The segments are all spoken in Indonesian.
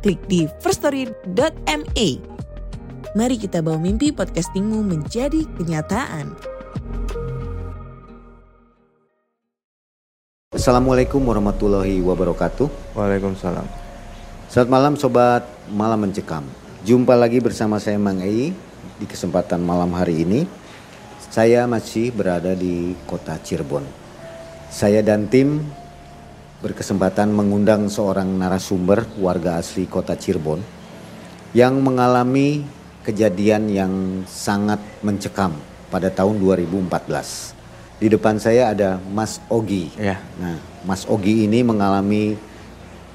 klik di firststory.me. Mari kita bawa mimpi podcastingmu menjadi kenyataan. Assalamualaikum warahmatullahi wabarakatuh. Waalaikumsalam. Selamat malam sobat Malam Mencekam. Jumpa lagi bersama saya Mang Ei di kesempatan malam hari ini. Saya masih berada di kota Cirebon. Saya dan tim berkesempatan mengundang seorang narasumber warga asli kota Cirebon yang mengalami kejadian yang sangat mencekam pada tahun 2014. Di depan saya ada Mas Ogi. Ya. Nah, Mas Ogi ini mengalami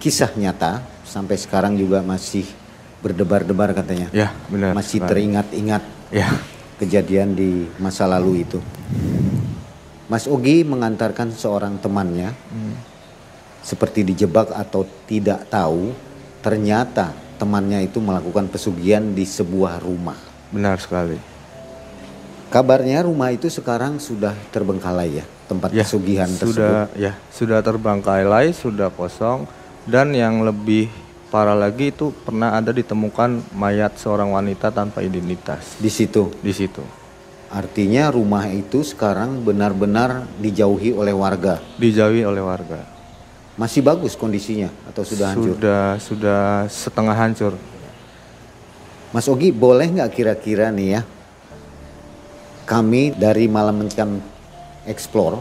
kisah nyata sampai sekarang juga masih berdebar-debar katanya. Ya, benar. Masih teringat-ingat Ya. kejadian di masa lalu itu. Mas Ogi mengantarkan seorang temannya seperti dijebak atau tidak tahu, ternyata temannya itu melakukan pesugihan di sebuah rumah. Benar sekali. Kabarnya rumah itu sekarang sudah terbengkalai ya, tempat Ya, pesugihan tersebut. sudah ya, sudah terbengkalai, sudah kosong dan yang lebih parah lagi itu pernah ada ditemukan mayat seorang wanita tanpa identitas Di situ. di situ. Artinya rumah itu sekarang benar-benar dijauhi oleh warga. Dijauhi oleh warga. Masih bagus kondisinya atau sudah hancur? Sudah sudah setengah hancur. Mas Ogi boleh nggak kira-kira nih ya kami dari Malam Mencekam Explore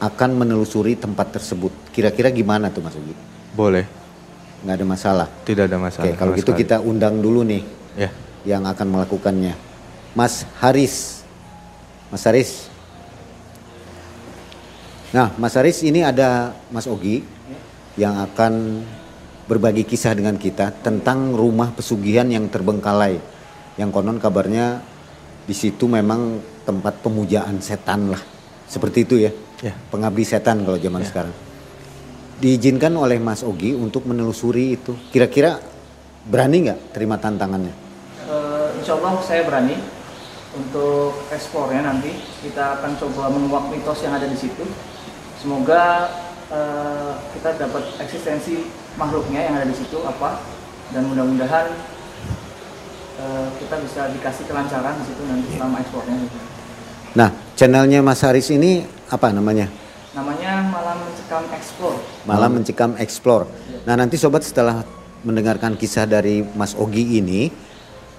akan menelusuri tempat tersebut. Kira-kira gimana tuh Mas Ogi? Boleh, Nggak ada masalah. tidak ada masalah. Oke, kalau gitu sekali. kita undang dulu nih ya. yang akan melakukannya. Mas Haris. Mas Haris. Nah, Mas Haris ini ada Mas Ogi yang akan berbagi kisah dengan kita tentang rumah pesugihan yang terbengkalai. Yang konon kabarnya di situ memang tempat pemujaan setan lah. Seperti itu ya. Ya. Pengabdi setan kalau zaman sekarang. Diizinkan oleh Mas Ogi untuk menelusuri itu. Kira-kira berani nggak terima tantangannya? Eh, insya Allah saya berani untuk eksplornya nanti kita akan coba menguak mitos yang ada di situ. Semoga eh, kita dapat eksistensi makhluknya yang ada di situ apa dan mudah-mudahan eh, kita bisa dikasih kelancaran di situ nanti selama eksplornya. Nah, channelnya Mas Haris ini apa namanya? Namanya Malam Mencekam Explore. Malam Mencekam Explore. Nah, nanti sobat setelah mendengarkan kisah dari Mas Ogi ini,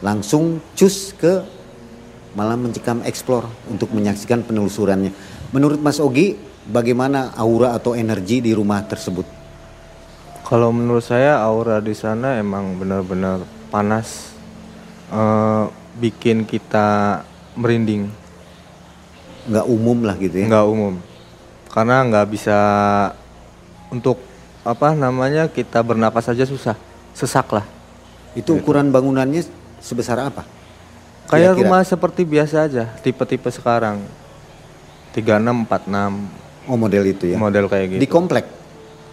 langsung cus ke Malam Mencekam Explore untuk menyaksikan penelusurannya. Menurut Mas Ogi, bagaimana aura atau energi di rumah tersebut? Kalau menurut saya aura di sana emang benar-benar panas, eh, bikin kita merinding, Nggak umum lah gitu ya? nggak umum, karena nggak bisa untuk apa namanya kita bernapas saja susah, sesak lah. Itu ukuran bangunannya sebesar apa? Kayak Kira-kira. rumah seperti biasa aja, tipe-tipe sekarang, 36, 46 Oh, model itu ya? model kayak gitu. Di komplek?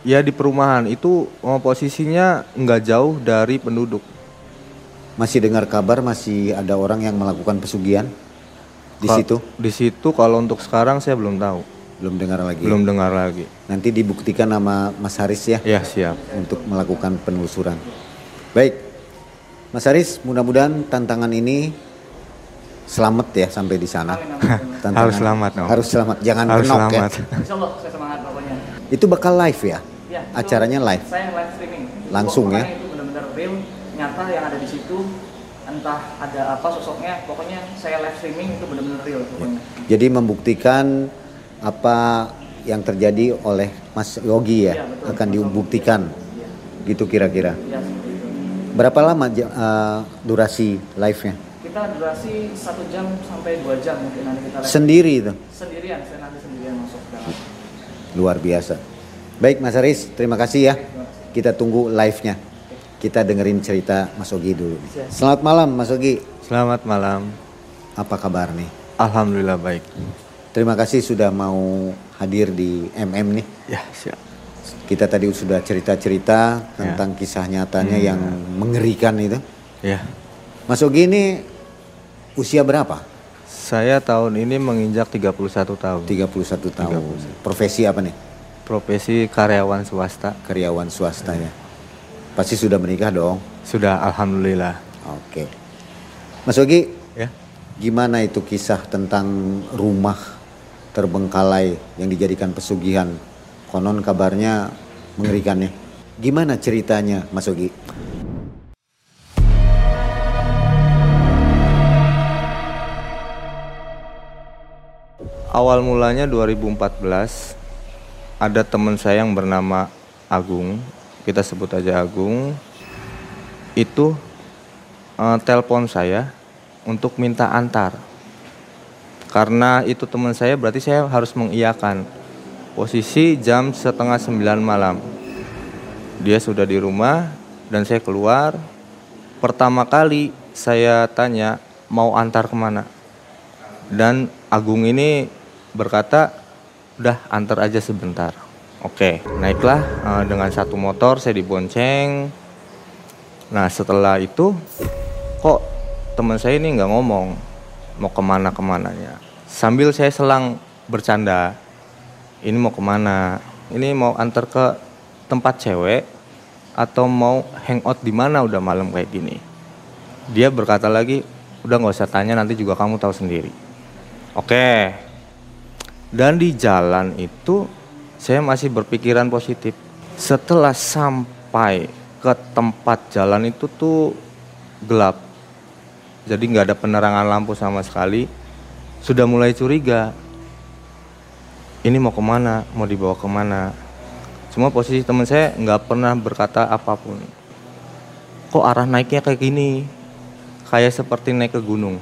ya di perumahan itu oh, posisinya nggak jauh dari penduduk. Masih dengar kabar masih ada orang yang melakukan pesugihan di Kal- situ? Di situ kalau untuk sekarang saya belum tahu, Belum dengar lagi? belum dengar lagi. Nanti dibuktikan nama Mas Haris ya? Ya siap. untuk melakukan penelusuran. Baik, Mas Haris, mudah-mudahan tantangan ini selamat ya sampai di sana. Tantangan- Harus selamat, no. Harus selamat, jangan Harus kenok selamat. ya. Saya semangat pokoknya. Itu bakal live ya? Ya, Acaranya live. Saya live streaming. Langsung ya? Itu benar-benar real, nyata yang ada di situ. Entah ada apa sosoknya, pokoknya saya live streaming itu benar-benar real pokoknya. Jadi membuktikan apa yang terjadi oleh Mas Yogi ya, Iya, betul. akan dibuktikan. Gitu kira-kira. Ya, seperti itu. Berapa lama eh, durasi live-nya? Kita durasi satu jam sampai dua jam mungkin nanti kita live. Sendiri itu. sendirian, saya nanti sendirian masuk ke dalam. Luar biasa. Baik Mas Haris, terima kasih ya. Kita tunggu live-nya. kita dengerin cerita Mas Ogi dulu. Selamat malam Mas Ogi. Selamat malam. Apa kabar nih? Alhamdulillah baik. Terima kasih sudah mau hadir di MM nih. Ya, siap. Kita tadi sudah cerita-cerita tentang kisah nyatanya yang mengerikan itu. Ya. Mas Ogi ini usia berapa? Saya tahun ini menginjak 31 tahun. 31 tahun. Profesi apa nih? Profesi karyawan swasta. Karyawan swasta ya. Pasti sudah menikah dong. Sudah alhamdulillah. Oke. Mas Ogi, Ya. gimana itu kisah tentang rumah terbengkalai yang dijadikan pesugihan? Konon kabarnya mengerikan ya. Gimana ceritanya Mas Ogi? Awal mulanya 2014 ada teman saya yang bernama Agung, kita sebut aja Agung. Itu eh, telepon saya untuk minta antar. Karena itu teman saya berarti saya harus mengiyakan. Posisi jam setengah sembilan malam. Dia sudah di rumah dan saya keluar. Pertama kali saya tanya mau antar ke mana. Dan Agung ini berkata, udah antar aja sebentar. Oke, naiklah eh, dengan satu motor saya dibonceng. Nah setelah itu, kok teman saya ini nggak ngomong mau ke mana ke mananya. Sambil saya selang bercanda, ini mau ke mana? Ini mau antar ke tempat cewek atau mau hangout di mana udah malam kayak gini? Dia berkata lagi, udah nggak usah tanya nanti juga kamu tahu sendiri. Oke. Dan di jalan itu saya masih berpikiran positif. Setelah sampai ke tempat jalan itu tuh gelap. Jadi nggak ada penerangan lampu sama sekali. Sudah mulai curiga. Ini mau ke mana? Mau dibawa ke mana? Cuma posisi teman saya nggak pernah berkata apa pun. Kok arah naiknya kayak gini? Kayak seperti naik ke gunung.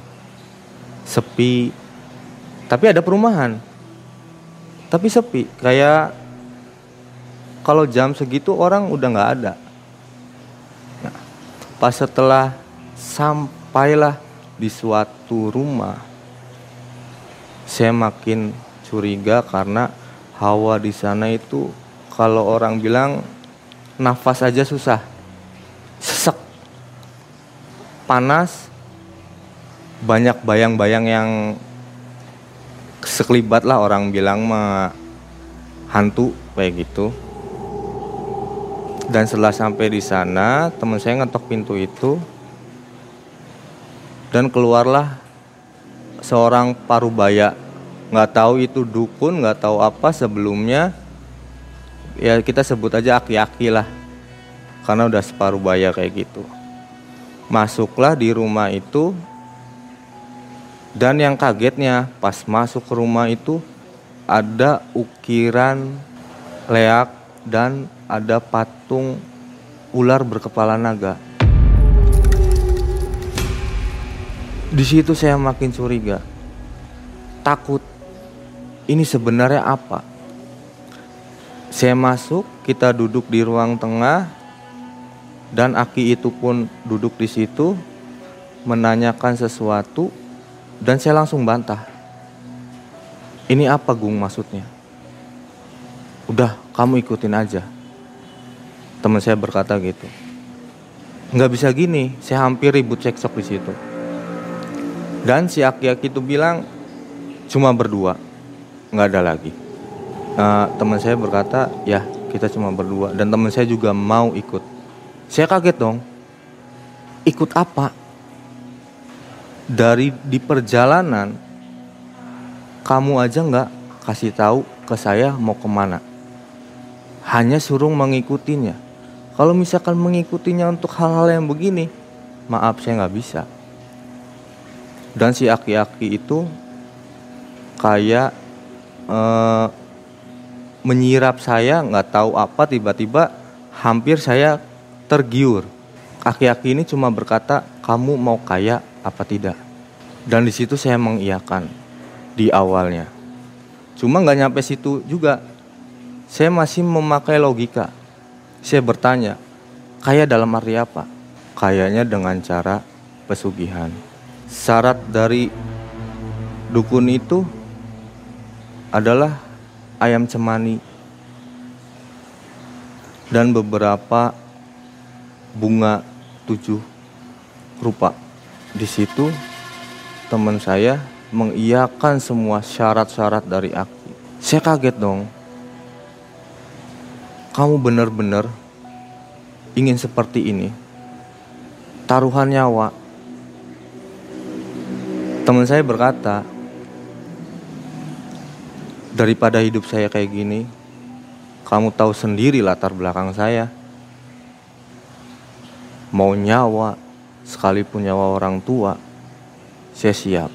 Sepi, tapi ada perumahan tapi sepi kayak kalau jam segitu orang udah nggak ada. Nah, pas setelah sampailah di suatu rumah saya makin curiga karena hawa di sana itu kalau orang bilang nafas aja susah sesek panas banyak bayang-bayang yang sekelibat lah orang bilang mah hantu kayak gitu. Dan setelah sampai di sana, teman saya ngetok pintu itu dan keluarlah seorang parubaya. Nggak tahu itu dukun, nggak tahu apa sebelumnya. Ya kita sebut aja aki-aki lah, karena udah separuh baya kayak gitu. Masuklah di rumah itu, dan yang kagetnya pas masuk ke rumah itu ada ukiran leak dan ada patung ular berkepala naga. Di situ saya makin curiga. Takut. Ini sebenarnya apa? Saya masuk, kita duduk di ruang tengah dan Aki itu pun duduk di situ menanyakan sesuatu dan saya langsung bantah. Ini apa Gung maksudnya? Udah kamu ikutin aja. Teman saya berkata gitu. Nggak bisa gini, saya hampir ribut cekcok di situ. Dan si aki-aki itu bilang cuma berdua, nggak ada lagi. Nah, teman saya berkata ya kita cuma berdua dan teman saya juga mau ikut. Saya kaget dong. Ikut apa? Dari di perjalanan kamu aja nggak kasih tahu ke saya mau ke mana. Hanya suruh mengikutinya. Kalau misalkan mengikutinya untuk hal-hal yang begini maaf saya nggak bisa. Dan si aki-aki itu kayak eh, menyirap saya nggak tahu apa tiba-tiba hampir saya tergiur. Aki-aki ini cuma berkata kamu mau kaya apa tidak. Dan di situ saya mengiyakan di awalnya. Cuma nggak nyampe situ juga. Saya masih memakai logika. Saya bertanya, Kaya dalam arti apa? Kayanya dengan cara pesugihan. Syarat dari dukun itu adalah ayam cemani dan beberapa bunga tujuh rupa. Di situ teman saya mengiyakan semua syarat-syarat dari Aki. Saya kaget dong. Kamu benar-benar ingin seperti ini? Taruhan nyawa. Teman saya berkata, daripada hidup saya kayak gini, kamu tahu sendiri latar belakang saya. Mau nyawa, sekalipun nyawa orang tua, saya siap.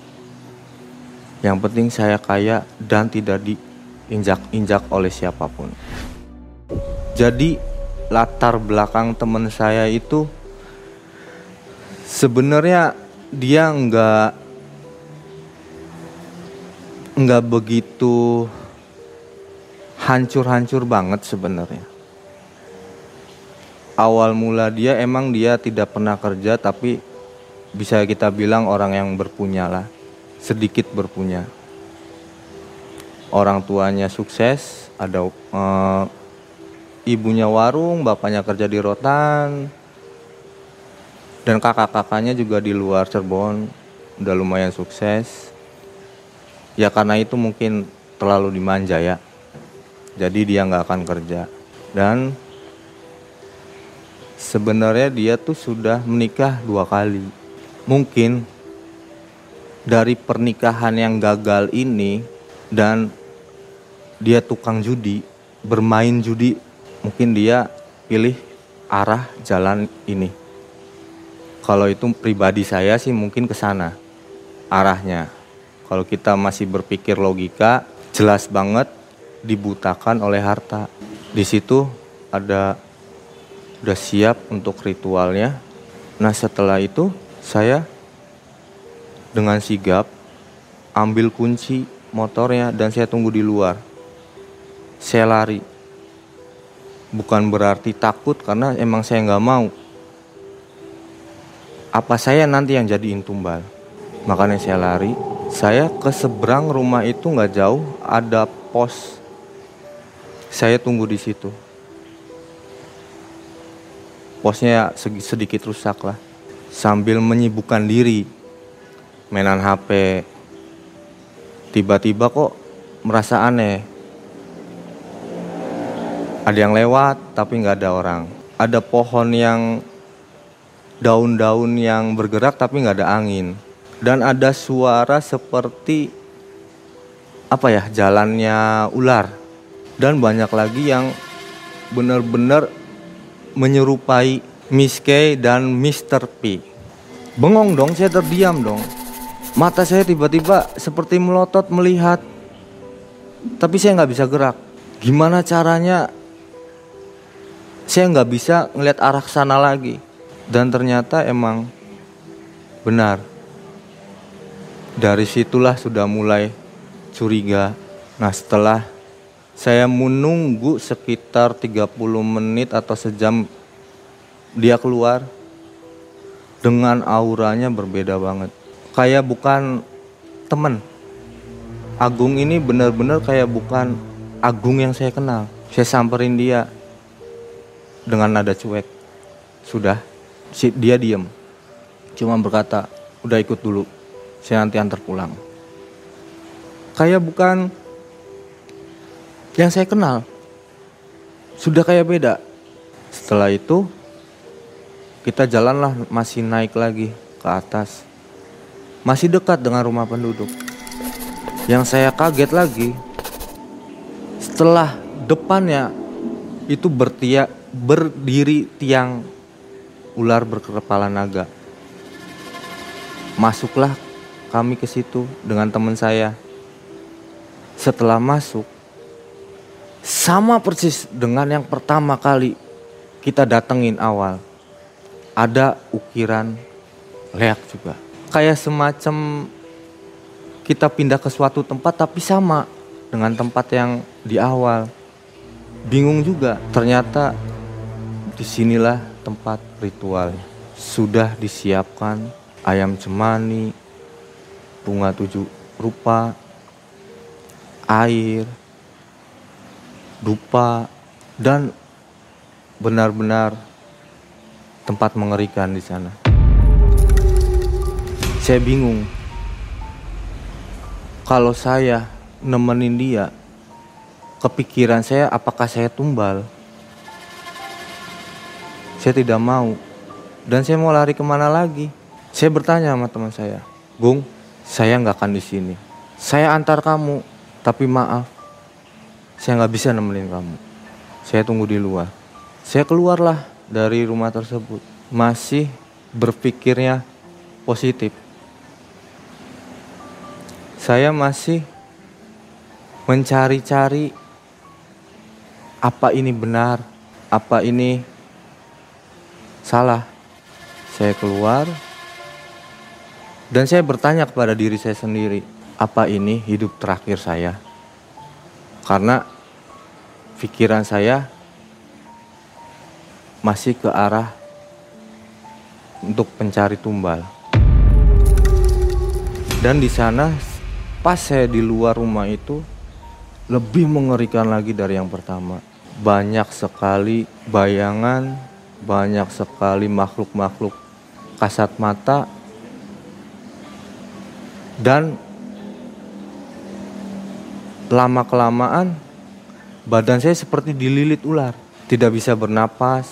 Yang penting saya kaya dan tidak diinjak-injak oleh siapa pun. Jadi latar belakang teman saya itu sebenarnya dia nggak nggak begitu hancur-hancur banget sebenarnya. Awal mula dia emang dia tidak pernah kerja tapi bisa kita bilang orang yang berpunya lah, sedikit berpunya. Orang tuanya sukses, ada uh, ibunya warung, bapaknya kerja di rotan, dan kakak-kakaknya juga di luar Cirebon, udah lumayan sukses. Ya karena itu mungkin terlalu dimanja ya. Jadi dia nggak akan kerja. Dan sebenarnya dia tuh sudah menikah dua kali. Mungkin dari pernikahan yang gagal ini dan dia tukang judi bermain judi mungkin dia pilih arah jalan ini. Kalau itu pribadi saya sih mungkin ke sana arahnya. Kalau kita masih berpikir logika, jelas banget dibutakan oleh harta. Di situ ada udah siap untuk ritualnya. Nah, setelah itu saya dengan sigap ambil kunci motornya dan saya tunggu di luar. Saya lari. Bukan berarti takut karena emang saya nggak mau. Apa saya nanti yang jadiin tumbal? Makanya saya lari saya ke seberang rumah itu nggak jauh ada pos. Saya tunggu di situ. Posnya sedikit rusak lah. Sambil menyibukkan diri, mainan HP. Tiba-tiba kok merasa aneh. Ada yang lewat tapi nggak ada orang. Ada pohon yang daun-daun yang bergerak tapi nggak ada angin dan ada suara seperti apa ya jalannya ular dan banyak lagi yang benar-benar menyerupai Miss K dan Mr. P. Bengong dong, saya terdiam dong. Mata saya tiba-tiba seperti melotot melihat, tapi saya nggak bisa gerak. Gimana caranya? Saya nggak bisa ngeliat arah sana lagi. Dan ternyata emang benar dari situlah sudah mulai curiga. Nah setelah saya menunggu sekitar 30 menit atau sejam dia keluar dengan auranya berbeda banget. Kayak bukan temen. Agung ini benar-benar kayak bukan Agung yang saya kenal. Saya samperin dia dengan nada cuek. Sudah, dia diem. Cuma berkata, udah ikut dulu saya nanti antar pulang. Kayak bukan yang saya kenal. Sudah kayak beda. Setelah itu kita jalanlah masih naik lagi ke atas. Masih dekat dengan rumah penduduk. Yang saya kaget lagi setelah depannya itu bertia berdiri tiang ular berkepala naga. Masuklah kami ke situ dengan teman saya. Setelah masuk, sama persis dengan yang pertama kali kita datengin awal. Ada ukiran leak juga. Kayak semacam kita pindah ke suatu tempat tapi sama dengan tempat yang di awal. Bingung juga, ternyata di sinilah tempat ritual. Sudah disiapkan ayam cemani, bunga tujuh rupa, air, dupa, dan benar-benar tempat mengerikan di sana. Saya bingung. Kalau saya nemenin dia, kepikiran saya apakah saya tumbal. Saya tidak mau. Dan saya mau lari ke mana lagi? Saya bertanya sama teman saya, Gung, saya nggak akan di sini. Saya antar kamu, tapi maaf, saya nggak bisa nemenin kamu. Saya tunggu di luar. Saya keluarlah dari rumah tersebut, masih berpikirnya positif. Saya masih mencari-cari apa ini benar, apa ini salah. Saya keluar dan saya bertanya kepada diri saya sendiri, apa ini hidup terakhir saya? Karena pikiran saya masih ke arah untuk mencari tumbal. Dan di sana pas saya di luar rumah itu lebih mengerikan lagi dari yang pertama. Banyak sekali bayangan, banyak sekali makhluk-makhluk kasat mata dan lama kelamaan badan saya seperti dililit ular. Tidak bisa bernapas.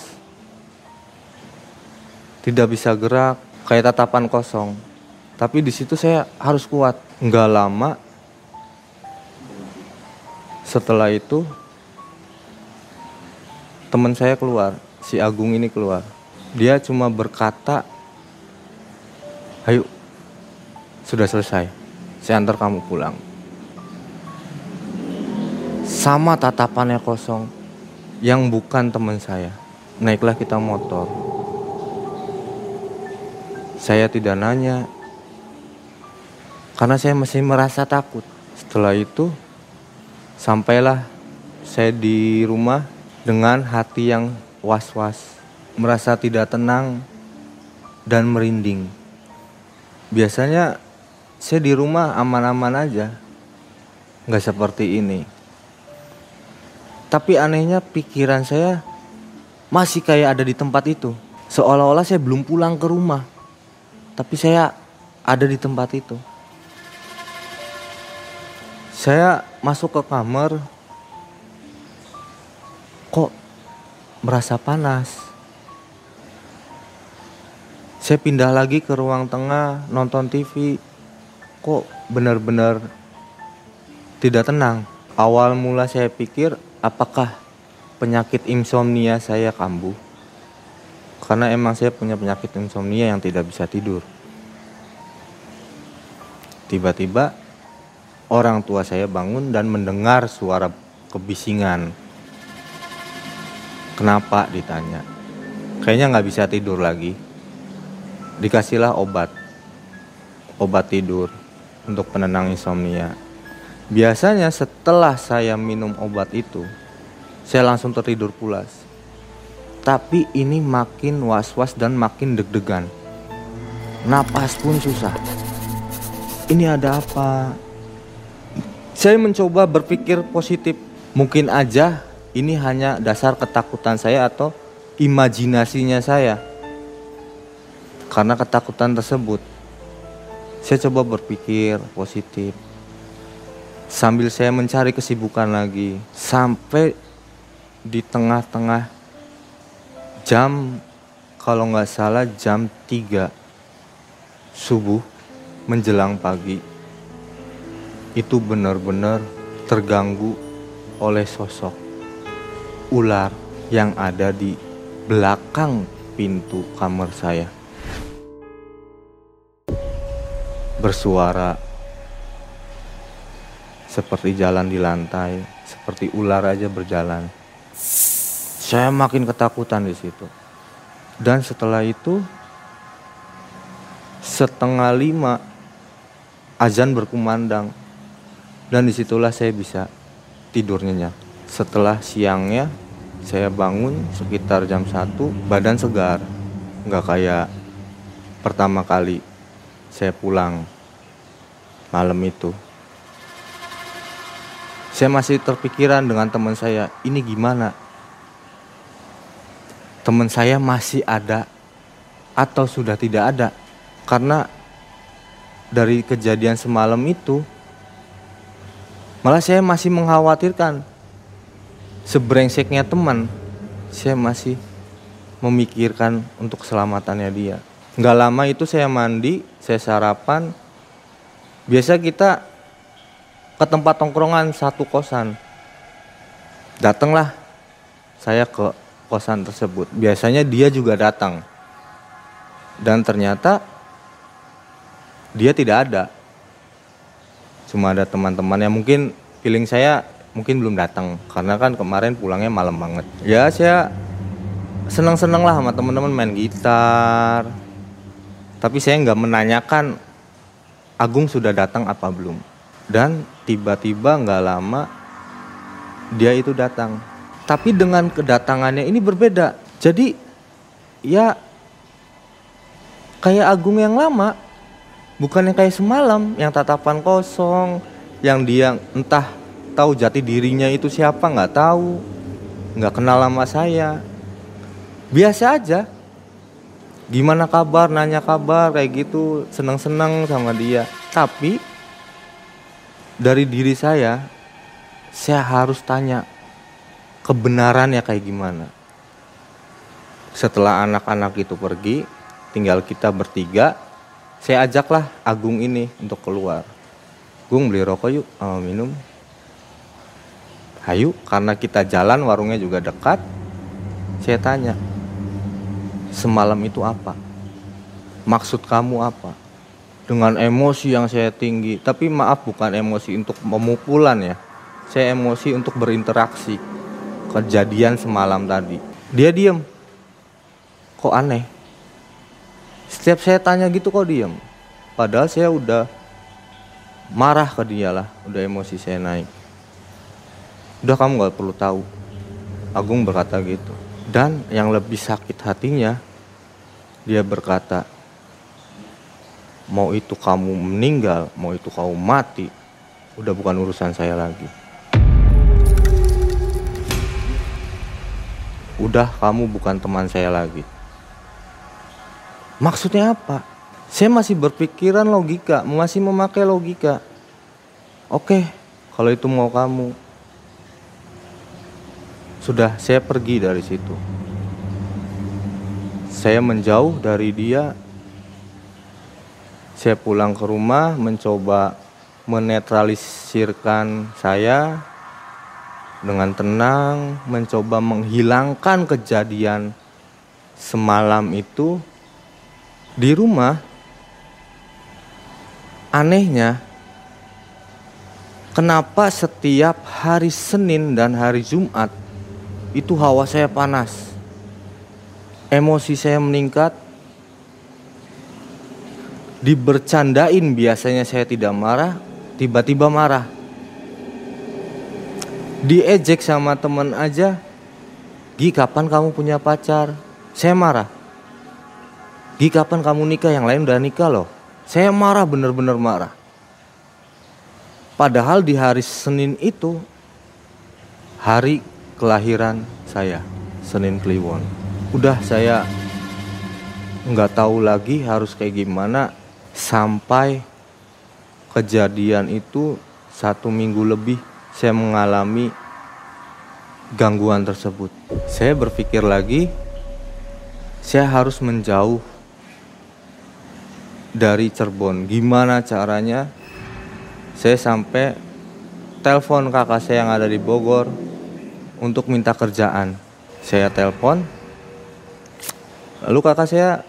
Tidak bisa gerak. Kayak tatapan kosong. Tapi di situ saya harus kuat. Nggak lama setelah itu teman saya keluar. Si Agung ini keluar. Dia cuma berkata ayo sudah selesai. Saya antar kamu pulang sama tatapannya kosong yang bukan teman saya. Naiklah kita motor. Saya tidak nanya karena saya masih merasa takut. Setelah itu sampailah saya di rumah dengan hati yang was-was, merasa tidak tenang dan merinding. Biasanya saya di rumah aman-aman aja, nggak seperti ini tapi anehnya pikiran saya masih kayak ada di tempat itu. Seolah-olah saya belum pulang ke rumah. Tapi saya ada di tempat itu. Saya masuk ke kamar. Kok merasa panas? Saya pindah lagi ke ruang tengah nonton TV. Kok benar-benar tidak tenang. Awal mula saya pikir apakah penyakit insomnia saya kambuh? Karena emang saya punya penyakit insomnia yang tidak bisa tidur. Tiba-tiba orang tua saya bangun dan mendengar suara kebisingan. Kenapa ditanya? Kayaknya nggak bisa tidur lagi. Dikasihlah obat, obat tidur untuk penenang insomnia. Biasanya setelah saya minum obat itu, saya langsung tertidur pulas. Tapi ini makin was-was dan makin deg-degan. Napas pun susah. Ini ada apa? Saya mencoba berpikir positif. Mungkin aja ini hanya dasar ketakutan saya atau imajinasinya saya. Karena ketakutan tersebut, saya coba berpikir positif sambil saya mencari kesibukan lagi sampai di tengah-tengah jam kalau nggak salah jam 3 subuh menjelang pagi. Itu benar-benar terganggu oleh sosok ular yang ada di belakang pintu kamar saya. Bersuara seperti jalan di lantai, seperti ular aja berjalan. Saya makin ketakutan di situ. Dan setelah itu setengah lima azan berkumandang dan di situlah saya bisa tidur nyenyak. Setelah siangnya saya bangun sekitar jam 1 badan segar nggak kayak pertama kali saya pulang malam itu saya masih terpikiran dengan teman saya ini gimana? Teman saya masih ada atau sudah tidak ada. Karena dari kejadian semalam itu malah saya masih mengkhawatirkan sebrengseknya teman. Saya masih memikirkan untuk keselamatannya dia. Nggak lama itu saya mandi saya sarapan. Biasa kita ke tempat tongkrongan satu kosan. Datanglah saya ke kosan tersebut. Biasanya dia juga datang. Dan ternyata dia tidak ada. Cuma ada teman-teman yang mungkin feeling saya mungkin belum datang. Karena kan kemarin pulangnya malam banget. Ya saya senang-senang lah sama teman-teman main gitar. Tapi saya nggak menanyakan Agung sudah datang apa belum. Dan tiba-tiba nggak lama dia itu datang. Tapi dengan kedatangannya ini berbeda. Jadi ya kayak Agung yang lama bukannya kayak semalam yang tatapan kosong yang dia entah tahu jati dirinya itu siapa nggak tahu nggak kenal sama saya. Biasa aja. Gimana kabar nanya kabar kayak gitu seneng seneng sama dia. Tapi dari diri saya saya harus tanya kebenarannya kayak gimana setelah anak-anak itu pergi tinggal kita bertiga saya ajaklah Agung ini untuk keluar. Gung beli rokok yuk, uh, minum. Hayu, karena kita jalan warungnya juga dekat. Saya tanya, semalam itu apa? Maksud kamu apa? Dengan emosi yang saya tinggi, tapi maaf bukan emosi untuk pemukulan ya. Saya emosi untuk berinteraksi. Kejadian semalam tadi. Dia diem. Kok aneh? Setiap saya tanya gitu kok diem. Padahal saya udah marah ke dia lah, udah emosi saya naik. Udah kamu gak perlu tahu. Agung berkata gitu. Dan yang lebih sakit hatinya, dia berkata, mau itu kamu meninggal, mau itu kamu mati, udah bukan urusan saya lagi. Udah kamu bukan teman saya lagi. Maksudnya apa? Saya masih berpikiran logika, masih memakai logika. Oke, kalau itu mau kamu. Sudah, saya pergi dari situ. Saya menjauh dari dia. Saya pulang ke rumah mencoba menetralisirkan saya dengan tenang, mencoba menghilangkan kejadian semalam itu di rumah. Anehnya kenapa setiap hari Senin dan hari Jumat itu hawa saya panas? Emosi saya meningkat dibercandain biasanya saya tidak marah tiba-tiba marah diejek sama teman aja Gi kapan kamu punya pacar saya marah Gi kapan kamu nikah? Yang lain udah nikah loh. Saya marah bener-bener marah. Padahal di hari Senin itu hari kelahiran saya, Senin Kliwon. Udah saya nggak tahu lagi harus kayak gimana sampai kejadian itu satu minggu lebih saya mengalami gangguan tersebut. Saya berpikir lagi, saya harus menjauh dari Cirebon. Gimana caranya? Saya sampai telepon kakak saya yang ada di Bogor untuk minta kerjaan. Saya telepon. Lalu kakak saya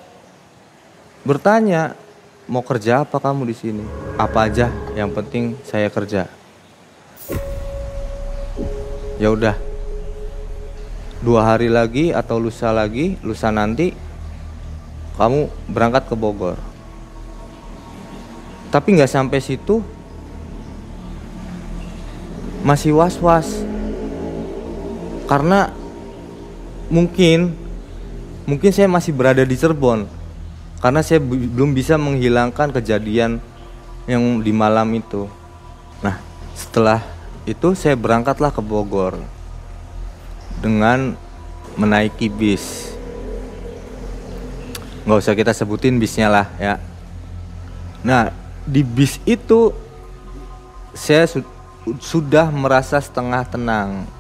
bertanya, "Mau kerja apa kamu di sini?" "Apa aja, yang penting saya kerja." Ya udah. Dua hari lagi atau lusa lagi, lusa nanti kamu berangkat ke Bogor tapi nggak sampai situ masih was-was karena mungkin mungkin saya masih berada di Cirebon karena saya belum bisa menghilangkan kejadian yang di malam itu. Nah, setelah itu saya berangkatlah ke Bogor dengan menaiki bis. Nggak usah kita sebutin bisnya lah ya. Nah, di bis itu saya su sudah merasa setengah tenang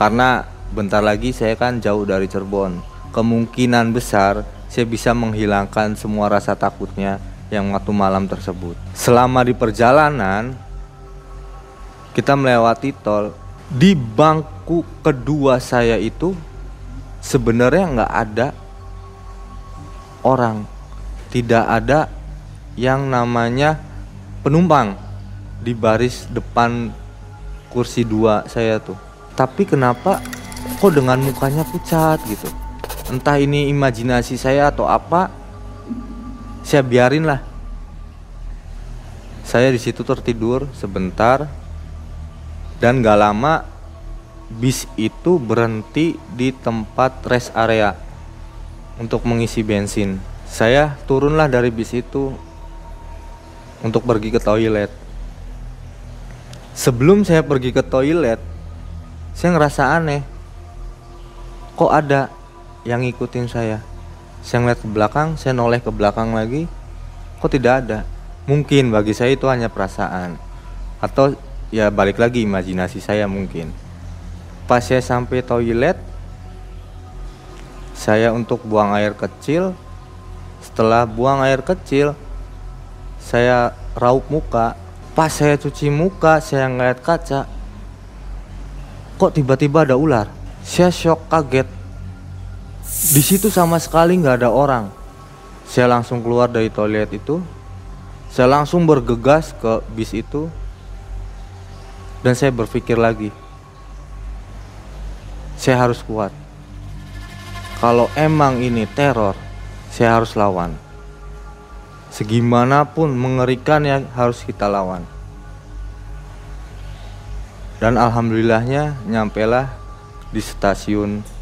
karena bentar lagi saya kan jauh dari Cirebon. Kemungkinan besar saya bisa menghilangkan semua rasa takutnya yang waktu malam tersebut. Selama di perjalanan kita melewati tol, di bangku kedua saya itu sebenarnya nggak ada orang, tidak ada yang namanya penumpang di baris depan kursi dua saya tuh. Tapi kenapa kok dengan mukanya pucat gitu? Entah ini imajinasi saya atau apa saya biarin lah. Saya di situ tertidur sebentar dan gak lama bis itu berhenti di tempat rest area untuk mengisi bensin. Saya turunlah dari bis itu untuk pergi ke toilet. Sebelum saya pergi ke toilet saya ngerasa aneh. Kok ada yang ngikutin saya. Saya ngeliat ke belakang saya noleh ke belakang lagi kok tidak ada? Mungkin bagi saya itu hanya perasaan. Atau ya balik lagi imajinasi saya mungkin. Pas saya sampai toilet saya untuk buang air kecil setelah buang air kecil saya raup muka. Pas saya cuci muka saya ngeliat kaca kok tiba-tiba ada ular? Saya shock kaget di situ sama sekali nggak ada orang. Saya langsung keluar dari toilet itu. Saya langsung bergegas ke bis itu. Dan saya berpikir lagi. Saya harus kuat. Kalau emang ini teror, saya harus lawan. Segimanapun mengerikan yang harus kita lawan. Dan alhamdulillahnya nyampelah di stasiun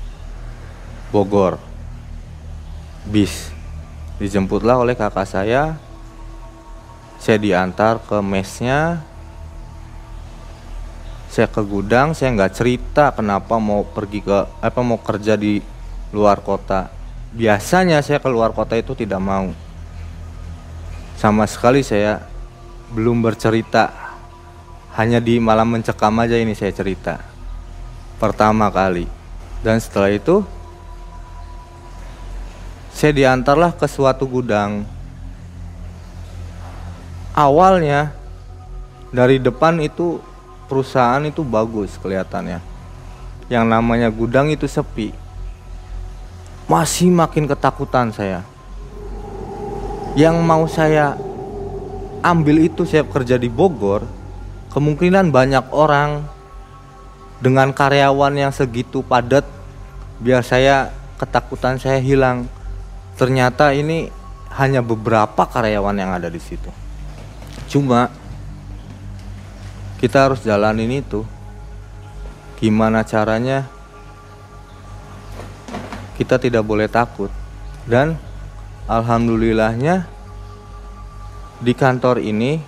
Bogor. Bis. Dijemputlah oleh kakak saya. Saya diantar ke mesnya. Saya ke gudang saya nggak cerita kenapa mau pergi ke apa mau kerja di luar kota. Biasanya saya ke luar kota itu tidak mau. Sama sekali saya belum bercerita. Hanya di malam mencekam aja ini saya cerita. Pertama kali. Dan setelah itu saya diantarlah ke suatu gudang. Awalnya dari depan itu perusahaan itu bagus kelihatannya. Yang namanya gudang itu sepi. Masih makin ketakutan saya. Yang mau saya ambil itu saya kerja di Bogor, kemungkinan banyak orang dengan karyawan yang segitu padat biar saya ketakutan saya hilang ternyata ini hanya beberapa karyawan yang ada di situ. Cuma kita harus jalanin itu. Gimana caranya? Kita tidak boleh takut. Dan alhamdulillahnya di kantor ini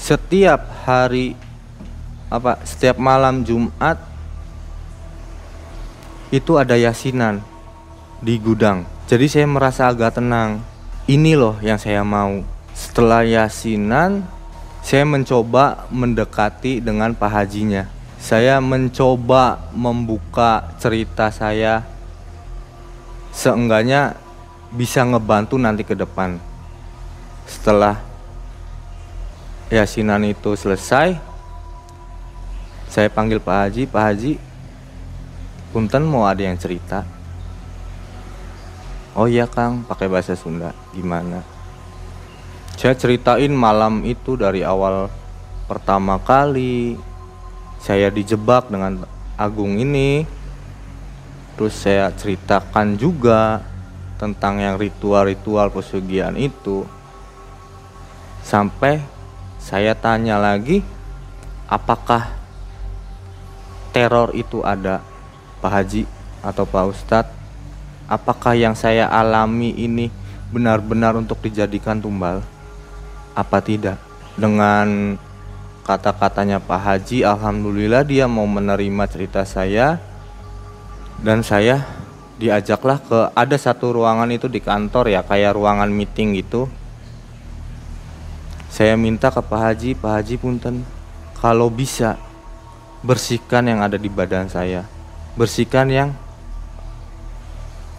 setiap hari apa setiap malam Jumat itu ada yasinan di gudang. Jadi saya merasa agak tenang. Ini loh yang saya mau. Setelah yasinan, saya mencoba mendekati dengan Pak Hajinya. Saya mencoba membuka cerita saya seenggaknya bisa ngebantu nanti ke depan. Setelah yasinan itu selesai, saya panggil Pak Haji, Pak Haji, punten mau ada yang cerita oh iya Kang pakai bahasa Sunda. Gimana? Saya ceritain malam itu dari awal pertama kali saya dijebak dengan Agung ini. Terus saya ceritakan juga tentang yang ritual-ritual pesugihan itu. Sampai saya tanya lagi apakah teror itu ada Pak Haji atau Pak Ustadz apakah yang saya alami ini benar-benar untuk dijadikan tumbal? Apa tidak? Dengan kata-katanya Pak Haji Alhamdulillah dia mau menerima cerita saya dan saya diajaklah ke ada satu ruangan itu di kantor ya kayak ruangan meeting gitu. Saya minta ke Pak Haji Pak Haji punten kalau bisa bersihkan yang ada di badan saya. Bersihkan yang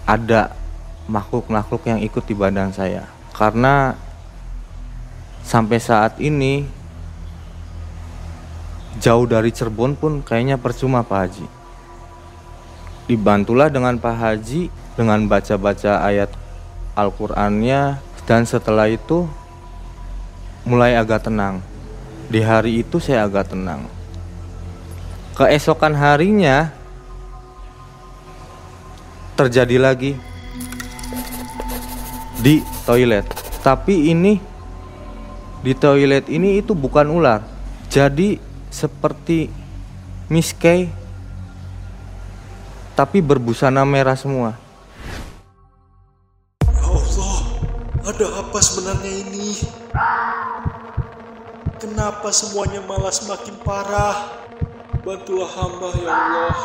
ada makhluk-makhluk yang ikut di badan saya karena sampai saat ini jauh dari Cirebon pun kayaknya percuma Pak Haji dibantulah dengan Pak Haji dengan baca-baca ayat Al-Qur'annya dan setelah itu mulai agak tenang. Di hari itu saya agak tenang. Keesokan harinya terjadi lagi di toilet. Tapi ini di toilet ini itu bukan ular. Jadi seperti Miss Kay tapi berbusana merah semua. Ya Allah, ada apa sebenarnya ini? Kenapa semuanya malah semakin parah? Bantulah hamba ya Allah,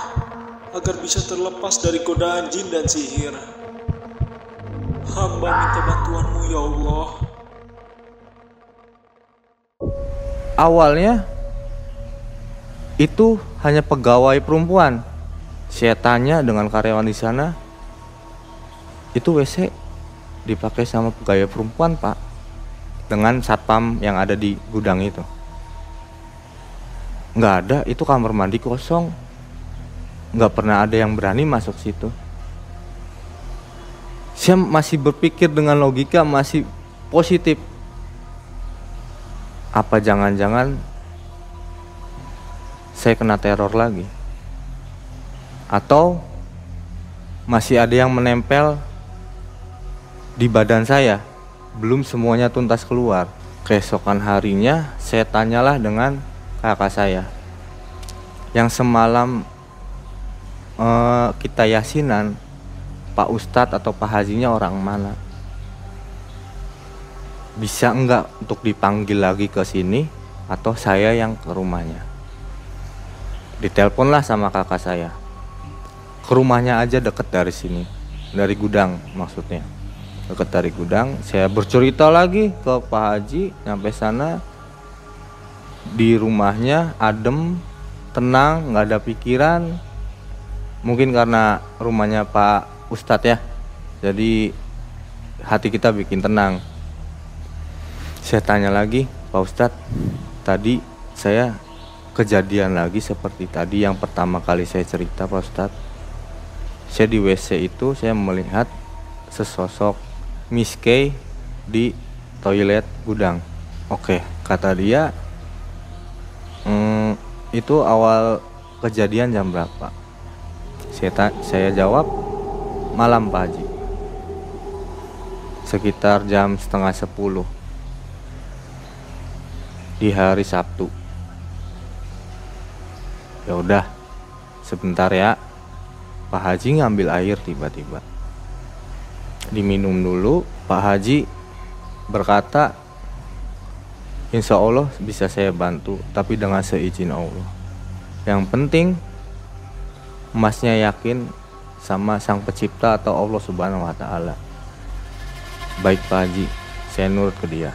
agar bisa terlepas dari godaan jin dan sihir. Hamba minta bantuanmu ya Allah. Awalnya itu hanya pegawai perempuan. Saya tanya dengan karyawan di sana. Itu WC dipakai sama pegawai perempuan pak. Dengan satpam yang ada di gudang itu. Nggak ada itu kamar mandi kosong nggak pernah ada yang berani masuk situ. Saya masih berpikir dengan logika masih positif. Apa jangan-jangan saya kena teror lagi? Atau masih ada yang menempel di badan saya? Belum semuanya tuntas keluar. Keesokan harinya saya tanyalah dengan kakak saya. Yang semalam eh, kita yasinan Pak Ustadz atau Pak Hajinya orang mana? Bisa enggak untuk dipanggil lagi ke sini atau saya yang ke rumahnya? Diteleponlah sama kakak saya. Ke rumahnya aja deket dari sini dari gudang maksudnya. Deket dari gudang saya bercerita lagi ke Pak Haji nyampe sana. Di rumahnya adem tenang nggak ada pikiran mungkin karena rumahnya Pak Ustadz ya jadi hati kita bikin tenang saya tanya lagi Pak Ustadz tadi saya kejadian lagi seperti tadi yang pertama kali saya cerita Pak Ustadz saya di WC itu saya melihat sesosok Miss K di toilet gudang. Oke, kata dia, hmm, itu awal kejadian jam berapa? Saya, saya jawab malam Pak Haji. Sekitar jam setengah sepuluh di hari Sabtu. Ya udah, sebentar ya, Pak Haji ngambil air tiba-tiba. Diminum dulu, Pak Haji berkata, Insya Allah bisa saya bantu, tapi dengan seizin Allah. Yang penting, emasnya yakin sama sang pencipta atau Allah subhanahu wa ta'ala. Baik Pak Haji, saya nurut ke dia.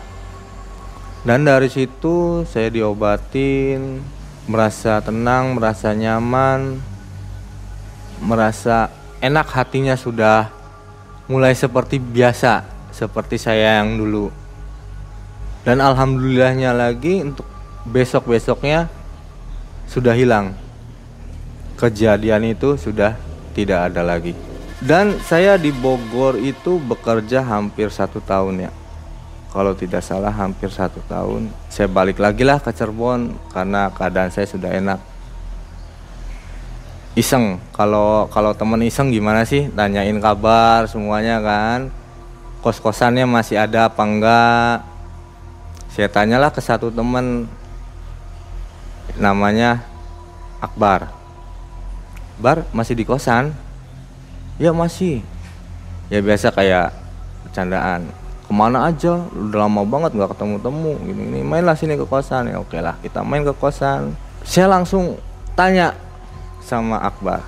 Dan dari situ saya diobatin, merasa tenang, merasa nyaman, merasa enak hatinya sudah mulai seperti biasa seperti saya yang dulu dan alhamdulillahnya lagi untuk besok-besoknya sudah hilang kejadian itu sudah tidak ada lagi. Dan saya di Bogor itu bekerja hampir satu tahun ya. Kalau tidak salah hampir satu tahun. Saya balik lagi lah ke Cirebon karena keadaan saya sudah enak. Iseng. Kalau kalau temen iseng gimana sih? Tanyain kabar semuanya kan. Kos kosannya masih ada apa enggak? Saya tanyalah ke satu temen. Namanya Akbar Bar masih di kosan? Ya masih. Ya biasa kayak bercandaan. Ke mana aja? Udah lama banget nggak ketemu-temu. Gini, gini. Mainlah sini ke kosan. Ya oke lah, kita main ke kosan. Saya langsung tanya sama Akbar.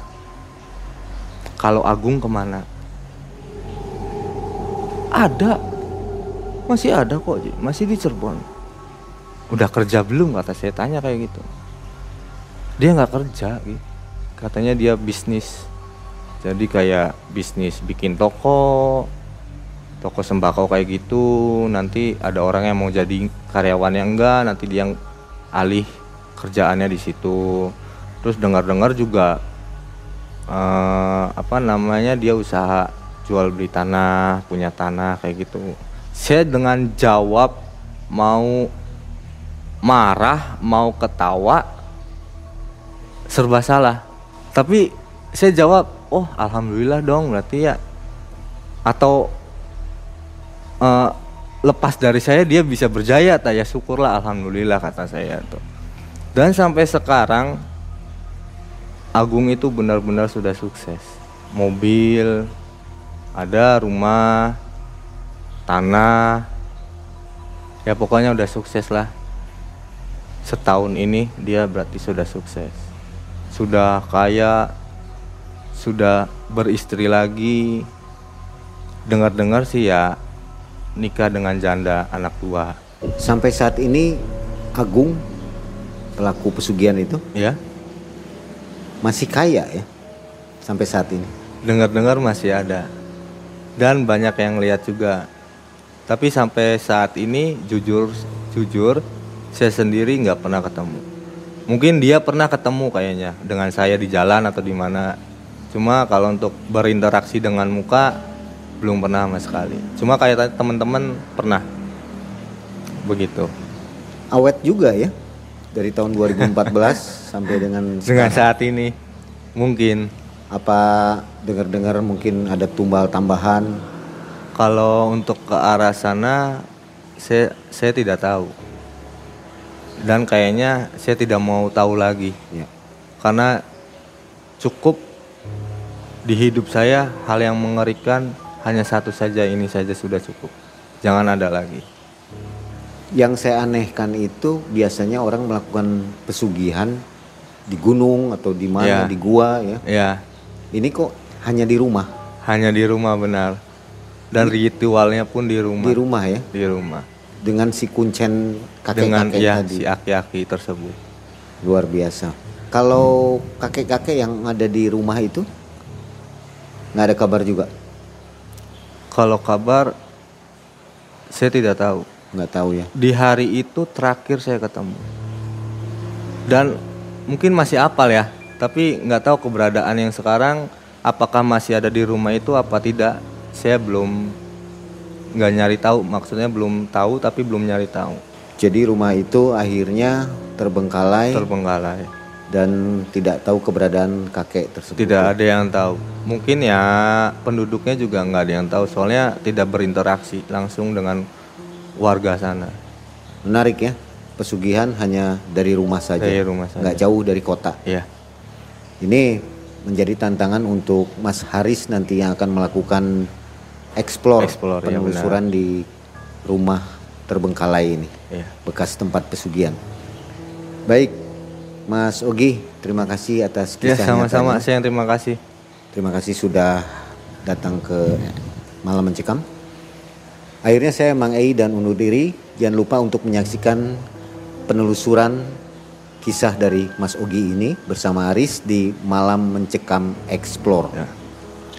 Kalau Agung ke mana? Ada. Masih ada kok, masih di Cirebon. Udah kerja belum kata saya tanya kayak gitu. Dia nggak kerja, Ji. Katanya dia bisnis. Jadi kayak bisnis bikin toko, toko sembako kayak gitu. Nanti ada orang yang mau jadi yang enggak, nanti dia yang alih kerjaannya di situ. Terus dengar-dengar juga eh, apa namanya dia usaha jual beli tanah, punya tanah kayak gitu. Saya dengan jawab mau marah, mau ketawa serba salah. Tapi saya jawab, "Oh, alhamdulillah dong, berarti ya." Atau eh, lepas dari saya dia bisa berjaya, tak ya syukurlah alhamdulillah kata saya tuh. Dan sampai sekarang Agung itu benar-benar sudah sukses. Mobil, ada rumah, tanah. Ya pokoknya udah sukses lah. Setahun ini dia berarti sudah sukses. Sudah kaya, sudah beristri lagi. Dengar-dengar sih ya nikah dengan janda anak dua. Sampai saat ini Agung pelaku pesugihan itu Ya, masih kaya ya sampai saat ini. dengar-dengar masih ada. Dan banyak yang lihat juga. Tapi sampai saat ini jujur jujur saya sendiri nggak pernah ketemu. Mungkin dia pernah ketemu kayaknya dengan saya di jalan atau di mana. Cuma kalau untuk berinteraksi dengan muka belum pernah sama sekali. Cuma kayak teman-teman pernah. Begitu. Awet juga ya dari tahun 2014 sampai dengan Dengan saat ini mungkin apa dengar-dengar mungkin ada tumbal tambahan Kalau untuk ke arah sana, saya saya tidak tahu. Dan kayaknya saya tidak mau tahu lagi, ya. karena cukup di hidup saya hal yang mengerikan hanya satu saja ini saja sudah cukup. Jangan ada lagi. Yang saya anehkan itu biasanya orang melakukan pesugihan di gunung atau di mana Ya. di gua ya. Ya, Ini kok hanya di rumah, hanya di rumah benar. Dan ritualnya pun di rumah. di rumah ya, Di rumah. Dengan si kuncen Dengan kakek-kakek ya tadi. si aki-aki tersebut. Luar biasa. Kalau kakek-kakek yang ada di rumah itu nggak ada kabar juga, Kalau kabar saya tidak tahu. nggak tahu ya. di hari itu terakhir saya ketemu dan mungkin masih apal ya tapi nggak tahu keberadaan yang sekarang apakah masih ada di rumah itu apa tidak saya belum nggak nyari tahu maksudnya belum tahu tapi belum nyari tahu Jadi rumah itu akhirnya terbengkalai terbengkalai dan tidak tahu keberadaan kakek tersebut. tidak ada yang tahu mungkin ya penduduknya juga nggak ada yang tahu soalnya tidak berinteraksi langsung dengan warga sana Menarik ya, pesugihan hanya dari rumah saja, Dari rumah saja. nggak jauh dari kota. ya Ini menjadi tantangan untuk Mas Haris nanti yang akan melakukan explore, Explore, ya penelusuran di rumah terbengkalai ini, ya bekas tempat pesugihan. Baik, Mas Ogi, terima kasih atas ya kisah sama-sama saya yang terima kasih Terima kasih sudah datang ke Malam Mencekam. Akhirnya saya Mang Ei dan undur diri. Jangan lupa untuk menyaksikan penelusuran kisah dari Mas Ogi ini bersama Aris di Malam Mencekam Explore. Ya.